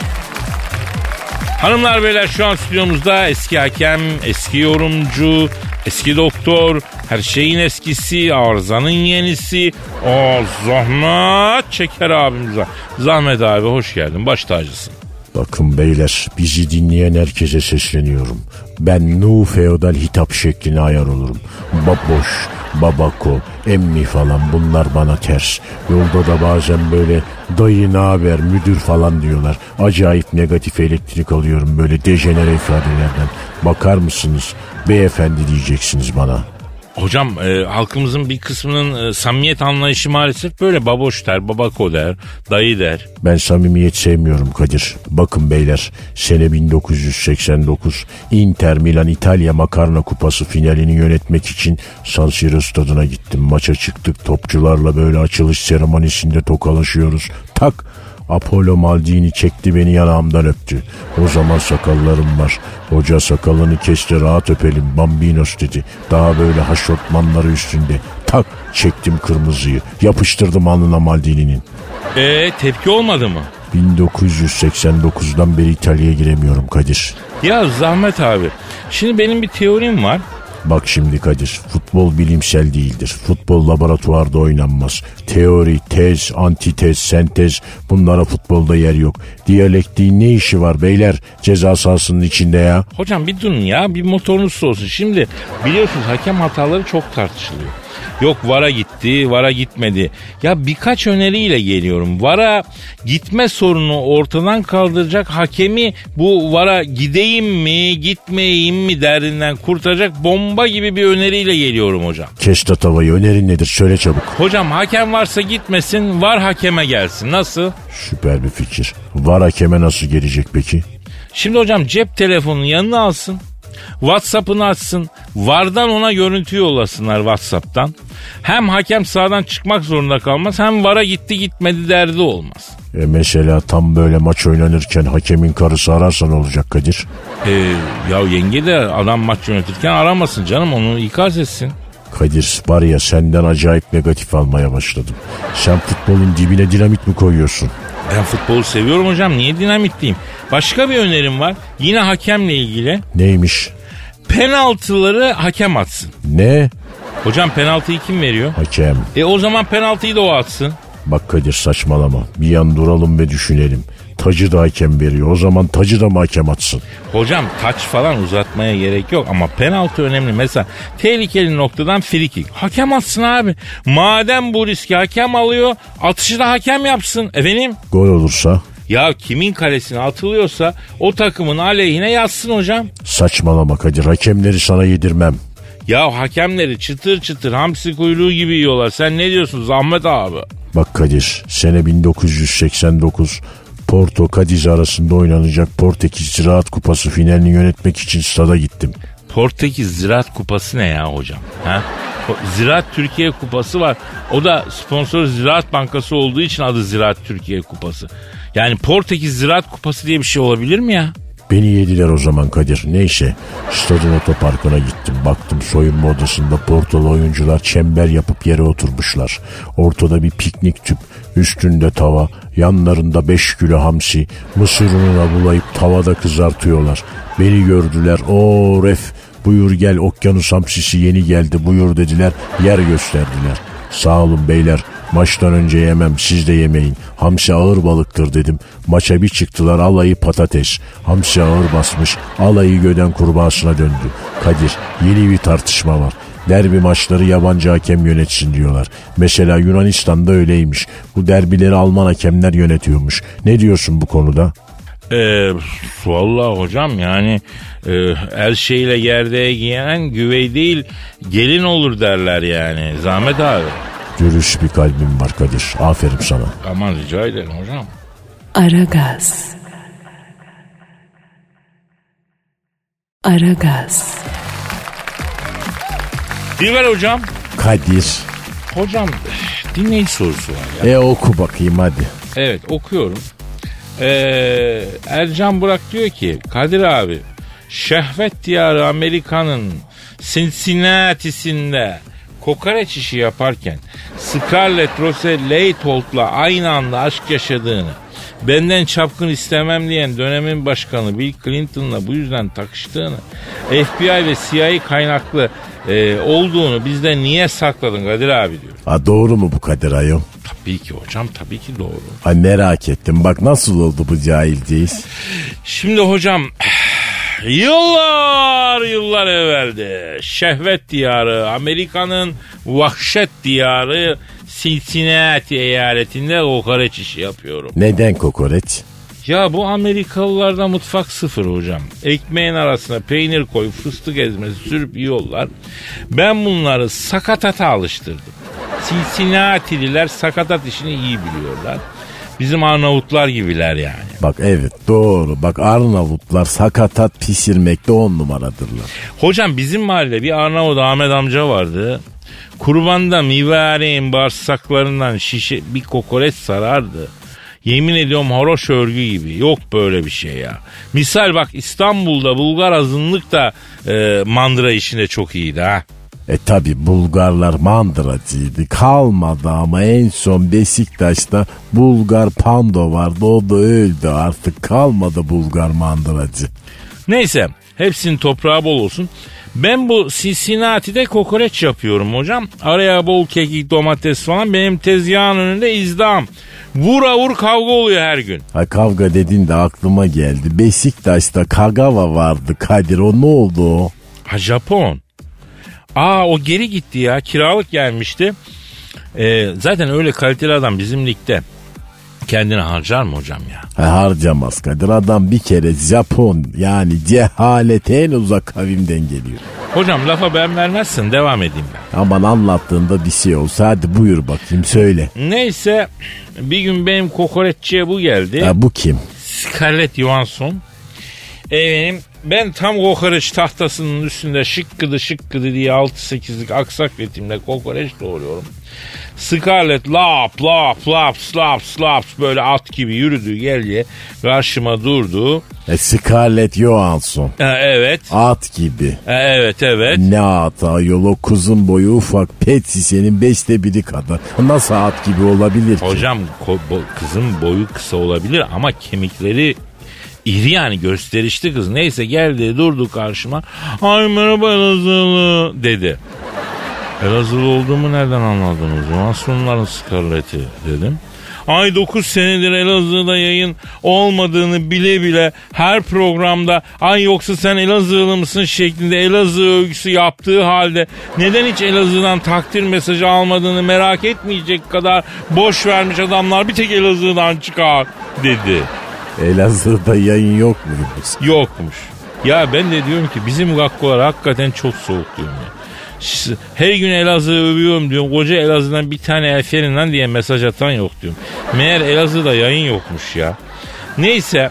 Hanımlar beyler şu an stüdyomuzda eski hakem, eski yorumcu, eski doktor, her şeyin eskisi, arızanın yenisi, o zahmet çeker abimiz var. Zahmet abi hoş geldin, baş tacısın. Bakın beyler bizi dinleyen herkese sesleniyorum. Ben nu feodal hitap şekline ayar olurum. Baboş, babako, emmi falan bunlar bana ters. Yolda da bazen böyle dayı ne haber müdür falan diyorlar. Acayip negatif elektrik alıyorum böyle dejenere ifadelerden. Bakar mısınız? Beyefendi diyeceksiniz bana. Hocam e, halkımızın bir kısmının e, samimiyet anlayışı maalesef böyle baboş der, babako der, dayı der. Ben samimiyet sevmiyorum Kadir. Bakın beyler sene 1989 Inter Milan İtalya Makarna Kupası finalini yönetmek için San Siro stadına gittim. Maça çıktık topçularla böyle açılış seremonisinde tokalaşıyoruz. Tak Apollo Maldini çekti beni yanağımdan öptü. O zaman sakallarım var. Hoca sakalını kesti rahat öpelim Bambinos dedi. Daha böyle haşortmanları üstünde. Tak çektim kırmızıyı. Yapıştırdım alnına Maldini'nin. E tepki olmadı mı? 1989'dan beri İtalya'ya giremiyorum Kadir. Ya Zahmet abi, şimdi benim bir teorim var. Bak şimdi Kadir, futbol bilimsel değildir. Futbol laboratuvarda oynanmaz. Teori, tez, antitez, sentez bunlara futbolda yer yok. Diyalektiğin ne işi var beyler ceza sahasının içinde ya? Hocam bir durun ya bir motorunuz olsun. Şimdi biliyorsunuz hakem hataları çok tartışılıyor. Yok VAR'a gitti, VAR'a gitmedi. Ya birkaç öneriyle geliyorum. VAR'a gitme sorunu ortadan kaldıracak hakemi bu VAR'a gideyim mi, gitmeyeyim mi derdinden kurtaracak bomba gibi bir öneriyle geliyorum hocam. Kes tatavayı önerin nedir söyle çabuk. Hocam hakem varsa gitmesin, VAR hakeme gelsin. Nasıl? Süper bir fikir. Var hakeme nasıl gelecek peki? Şimdi hocam cep telefonunu yanına alsın. WhatsApp'ını açsın. Vardan ona görüntü yollasınlar WhatsApp'tan. Hem hakem sağdan çıkmak zorunda kalmaz hem vara gitti gitmedi derdi olmaz. E mesela tam böyle maç oynanırken hakemin karısı ararsa ne olacak Kadir? Ee, ya yenge de adam maç yönetirken aramasın canım onu ikaz etsin. Kadir var ya senden acayip negatif almaya başladım. Sen futbolun dibine dinamit mi koyuyorsun? Ben futbolu seviyorum hocam niye dinamitliyim? Başka bir önerim var yine hakemle ilgili. Neymiş? Penaltıları hakem atsın. Ne? Hocam penaltıyı kim veriyor? Hakem. E o zaman penaltıyı da o atsın. Bak Kadir saçmalama. Bir yan duralım ve düşünelim. Tacı da hakem veriyor. O zaman tacı da mı hakem atsın? Hocam taç falan uzatmaya gerek yok ama penaltı önemli. Mesela tehlikeli noktadan frikik. Hakem atsın abi. Madem bu riski hakem alıyor atışı da hakem yapsın. Efendim? Gol olursa Ya kimin kalesine atılıyorsa o takımın aleyhine yazsın hocam. saçmalama Kadir. Hakemleri sana yedirmem. Ya hakemleri çıtır çıtır hamsi kuyruğu gibi yiyorlar. Sen ne diyorsun Zahmet abi? Bak Kadir sene 1989 Porto Cadiz arasında oynanacak Portekiz Ziraat Kupası finalini yönetmek için stada gittim. Portekiz Ziraat Kupası ne ya hocam? Ha? Ziraat Türkiye Kupası var. O da sponsor Ziraat Bankası olduğu için adı Ziraat Türkiye Kupası. Yani Portekiz Ziraat Kupası diye bir şey olabilir mi ya? Beni yediler o zaman Kadir. Neyse stadın otoparkına gittim. Baktım soyunma odasında portalı oyuncular çember yapıp yere oturmuşlar. Ortada bir piknik tüp. Üstünde tava. Yanlarında 5 kilo hamsi. Mısır bulayıp tavada kızartıyorlar. Beni gördüler. O ref buyur gel okyanus hamsisi yeni geldi buyur dediler. Yer gösterdiler. Sağ olun beyler. Maçtan önce yemem siz de yemeyin. Hamsi ağır balıktır dedim. Maça bir çıktılar alayı patates. Hamsi ağır basmış alayı göden kurbağasına döndü. Kadir yeni bir tartışma var. Derbi maçları yabancı hakem yönetsin diyorlar. Mesela Yunanistan'da öyleymiş. Bu derbileri Alman hakemler yönetiyormuş. Ne diyorsun bu konuda? Ee, vallahi hocam yani e, el şeyle gerdeğe giyen güvey değil gelin olur derler yani. Zahmet abi. Dürüst bir kalbim var Kadir. Aferin sana. Aman rica ederim hocam. Aragaz. Aragaz. Dilber hocam. Kadir. Hocam dinleyici sorusu var ya. E oku bakayım hadi. Evet okuyorum. Ee, Ercan Burak diyor ki Kadir abi şehvet diyarı Amerika'nın Cincinnati'sinde kokoreç işi yaparken Scarlett Rose Leithold'la aynı anda aşk yaşadığını benden çapkın istemem diyen dönemin başkanı Bill Clinton'la bu yüzden takıştığını FBI ve CIA kaynaklı e, olduğunu bizden niye sakladın Kadir abi diyor. Ha, doğru mu bu Kadir ayol? Tabii ki hocam tabii ki doğru. Ay merak ettim. Bak nasıl oldu bu cahilceyiz? Şimdi hocam yıllar yıllar evveldi şehvet diyarı Amerika'nın vahşet diyarı Cincinnati eyaletinde kokoreç işi yapıyorum. Neden kokoreç? Ya bu Amerikalılarda mutfak sıfır hocam. Ekmeğin arasına peynir koy, fıstık ezmesi sürüp yiyorlar. Ben bunları sakatata alıştırdım. Cincinnati'liler sakatat işini iyi biliyorlar. Bizim Arnavutlar gibiler yani. Bak evet doğru. Bak Arnavutlar sakatat pişirmekte on numaradırlar. Hocam bizim mahallede bir Arnavut Ahmet amca vardı. Kurbanda mivareğin bağırsaklarından şişe bir kokoreç sarardı. Yemin ediyorum horoş örgü gibi. Yok böyle bir şey ya. Misal bak İstanbul'da Bulgar azınlık da e, mandıra işinde çok iyiydi ha. E tabi Bulgarlar mandıracıydı. Kalmadı ama en son Beşiktaş'ta Bulgar Pando vardı. O da öldü artık. Kalmadı Bulgar mandıracı. Neyse hepsinin toprağı bol olsun. Ben bu Cincinnati'de kokoreç yapıyorum hocam. Araya bol kekik domates falan benim tezgahın önünde izdam. Vura vur kavga oluyor her gün. Ha kavga dedin de aklıma geldi. Beşiktaş'ta Kagawa vardı Kadir. O ne oldu? Ha Japon. Aa o geri gitti ya kiralık gelmişti. Ee, zaten öyle kaliteli adam bizim ligde. Kendini harcar mı hocam ya? Ha, harcamaz Kadir. Adam bir kere Japon yani cehalete en uzak kavimden geliyor. Hocam lafa ben vermezsin devam edeyim ben. Aman anlattığında bir şey olsa hadi buyur bakayım söyle. Neyse bir gün benim kokoreççiye bu geldi. Ha, bu kim? Scarlett Johansson. Efendim ben tam kokoreç tahtasının üstünde şıkkıdı şıkkıdı diye 6-8'lik aksak ritimle kokoreç doğruyorum. Scarlett lap lap lap slap slap böyle at gibi yürüdü geldi karşıma durdu. E, Scarlett Johansson. Ha, evet At gibi. ha, evet evet. Ne at ayol o kuzun boyu ufak pet şişenin beşte biri kadar. Nasıl at gibi olabilir ki? Hocam ko- bo- kızın boyu kısa olabilir ama kemikleri iri yani gösterişli kız. Neyse geldi durdu karşıma. Ay merhaba Elazığlı dedi. Elazığlı olduğumu nereden anladınız? Masumların skarleti dedim. Ay 9 senedir Elazığ'da yayın olmadığını bile bile her programda ay yoksa sen Elazığlı mısın şeklinde Elazığ övgüsü yaptığı halde neden hiç Elazığ'dan takdir mesajı almadığını merak etmeyecek kadar boş vermiş adamlar bir tek Elazığ'dan çıkar dedi. Elazığ'da yayın yok muymuş? Yokmuş. Ya ben de diyorum ki bizim gakkolar hakikaten çok soğuk diyorum ya. Her gün Elazığ'ı övüyorum diyorum. Koca Elazığ'dan bir tane aferin lan diye mesaj atan yok diyorum. Meğer Elazığ'da yayın yokmuş ya. Neyse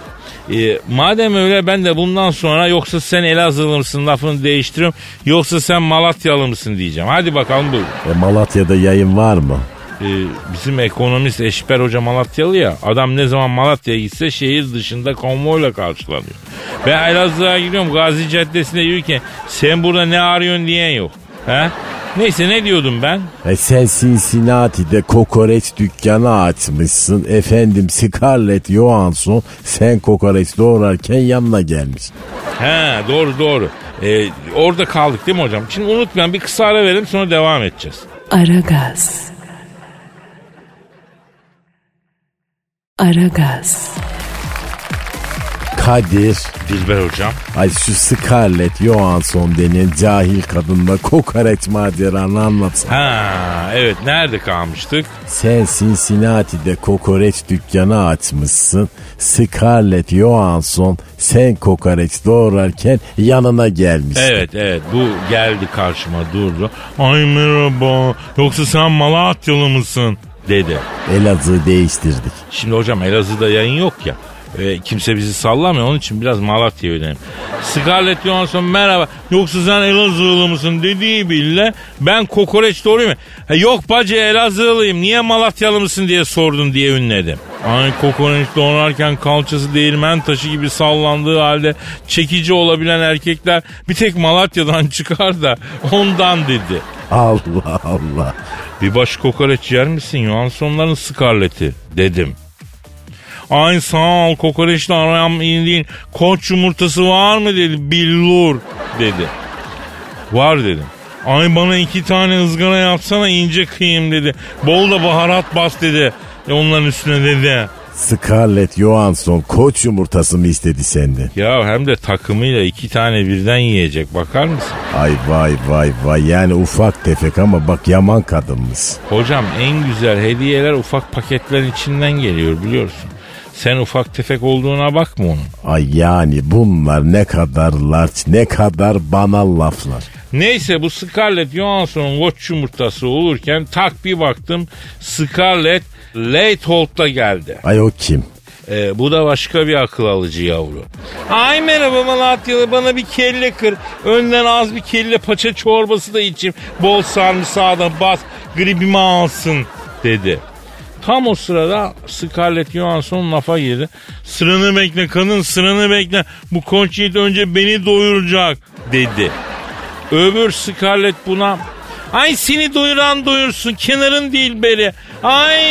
e, madem öyle ben de bundan sonra yoksa sen Elazığlı mısın lafını değiştiriyorum. Yoksa sen Malatyalı mısın diyeceğim. Hadi bakalım buyurun. E, Malatya'da yayın var mı? Ee, bizim ekonomist Eşber Hoca Malatyalı ya. Adam ne zaman Malatya'ya gitse şehir dışında konvoyla karşılanıyor. Ben Elazığ'a gidiyorum Gazi Caddesi'nde yürürken sen burada ne arıyorsun diyen yok. He? Neyse ne diyordum ben? E sen Cincinnati'de kokoreç dükkanı açmışsın. Efendim Scarlett Johansson sen kokoreç doğrarken yanına gelmiş. He doğru doğru. Ee, orada kaldık değil mi hocam? Şimdi unutmayın bir kısa ara verelim sonra devam edeceğiz. Aragaz. Aragaz. Kadir. Dilber hocam. Ay şu Scarlett Johansson denen cahil kadınla kokoreç maceranı anlatsana. Ha evet nerede kalmıştık? Sen Cincinnati'de kokoreç dükkanı açmışsın. Scarlett Johansson sen kokoreç doğrarken yanına gelmiş. Evet evet bu geldi karşıma durdu. Ay merhaba yoksa sen Malatyalı mısın dedi. Elazığ değiştirdik. Şimdi hocam Elazığ'da yayın yok ya. E, kimse bizi sallamıyor onun için biraz Malatya'ya ödenim. Scarlett Johansson merhaba yoksa sen Elazığlı mısın dediği bile ben kokoreç doğruyum. Ha, yok bacı Elazığlıyım niye Malatyalı mısın diye sordun diye ünledim. Ay kokoreç doğrarken kalçası değirmen taşı gibi sallandığı halde çekici olabilen erkekler bir tek Malatya'dan çıkar da ondan dedi. Allah Allah. Bir baş kokoreç yer misin Johansson'ların Scarlett'i dedim. Ay sağ ol kokoreçle aram iyi değil. Koç yumurtası var mı dedi. Billur dedi. Var dedim. Ay bana iki tane ızgara yapsana ince kıyım dedi. Bol da baharat bas dedi. E onların üstüne dedi. Scarlett Johansson koç yumurtası mı istedi senden? Ya hem de takımıyla iki tane birden yiyecek bakar mısın? Ay vay vay vay yani ufak tefek ama bak yaman kadınmış. Hocam en güzel hediyeler ufak paketlerin içinden geliyor biliyorsun. Sen ufak tefek olduğuna bakma onun. Ay yani bunlar ne kadar larç ne kadar banal laflar. Neyse bu Scarlett Johansson'un koç yumurtası olurken tak bir baktım Scarlett Leithold'da geldi. Ay o kim? Ee, bu da başka bir akıl alıcı yavru. Ay merhaba Malatyalı bana bir kelle kır. Önden az bir kelle paça çorbası da içeyim. Bol sarımsağı bas gribimi alsın dedi. Tam o sırada Scarlett Johansson lafa girdi. Sıranı bekle kadın sıranı bekle. Bu yiğit önce beni doyuracak dedi. Öbür Scarlett buna Ay seni doyuran doyursun kenarın değil beri. Ay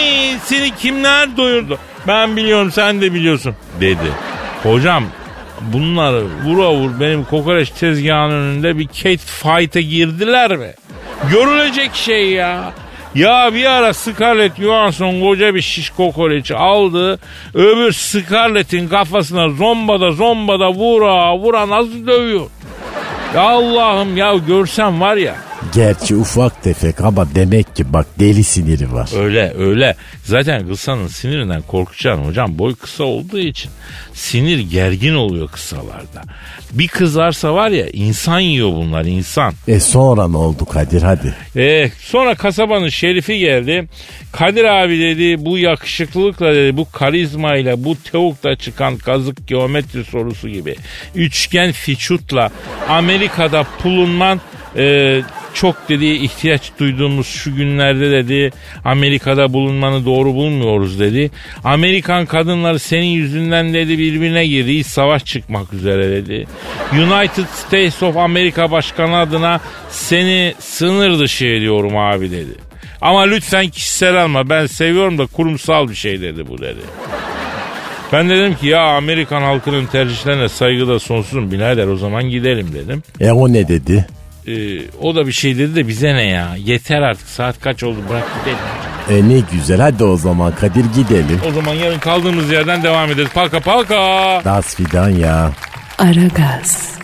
seni kimler doyurdu? Ben biliyorum sen de biliyorsun dedi. Hocam bunlar vura vur benim kokoreç tezgahının önünde bir cat fight'e girdiler mi? Görülecek şey ya. Ya bir ara Scarlett Johansson koca bir şiş kokoreçi aldı. Öbür Scarlett'in kafasına zombada zombada vura vura nasıl dövüyor? Ya Allah'ım ya görsem var ya. Gerçi ufak tefek ama demek ki bak deli siniri var. Öyle öyle. Zaten kısanın sinirinden korkacaksın hocam. Boy kısa olduğu için sinir gergin oluyor kısalarda. Bir kızarsa var ya insan yiyor bunlar insan. E sonra ne oldu Kadir hadi. E, sonra kasabanın şerifi geldi. Kadir abi dedi bu yakışıklılıkla dedi bu karizmayla bu teukla çıkan kazık geometri sorusu gibi. Üçgen fiçutla Amerika'da bulunman e, çok dedi ihtiyaç duyduğumuz şu günlerde dedi Amerika'da bulunmanı doğru bulmuyoruz dedi. Amerikan kadınları senin yüzünden dedi birbirine girdi. İç savaş çıkmak üzere dedi. United States of America başkanı adına seni sınır dışı ediyorum abi dedi. Ama lütfen kişisel alma ben seviyorum da kurumsal bir şey dedi bu dedi. Ben dedim ki ya Amerikan halkının tercihlerine saygıda sonsuzum birader o zaman gidelim dedim. E o ne dedi? E, o da bir şey dedi de bize ne ya? Yeter artık saat kaç oldu bırak gidelim. E ne güzel hadi o zaman Kadir gidelim. O zaman yarın kaldığımız yerden devam ederiz. Paka paka. Das fidan ya. Aragaz.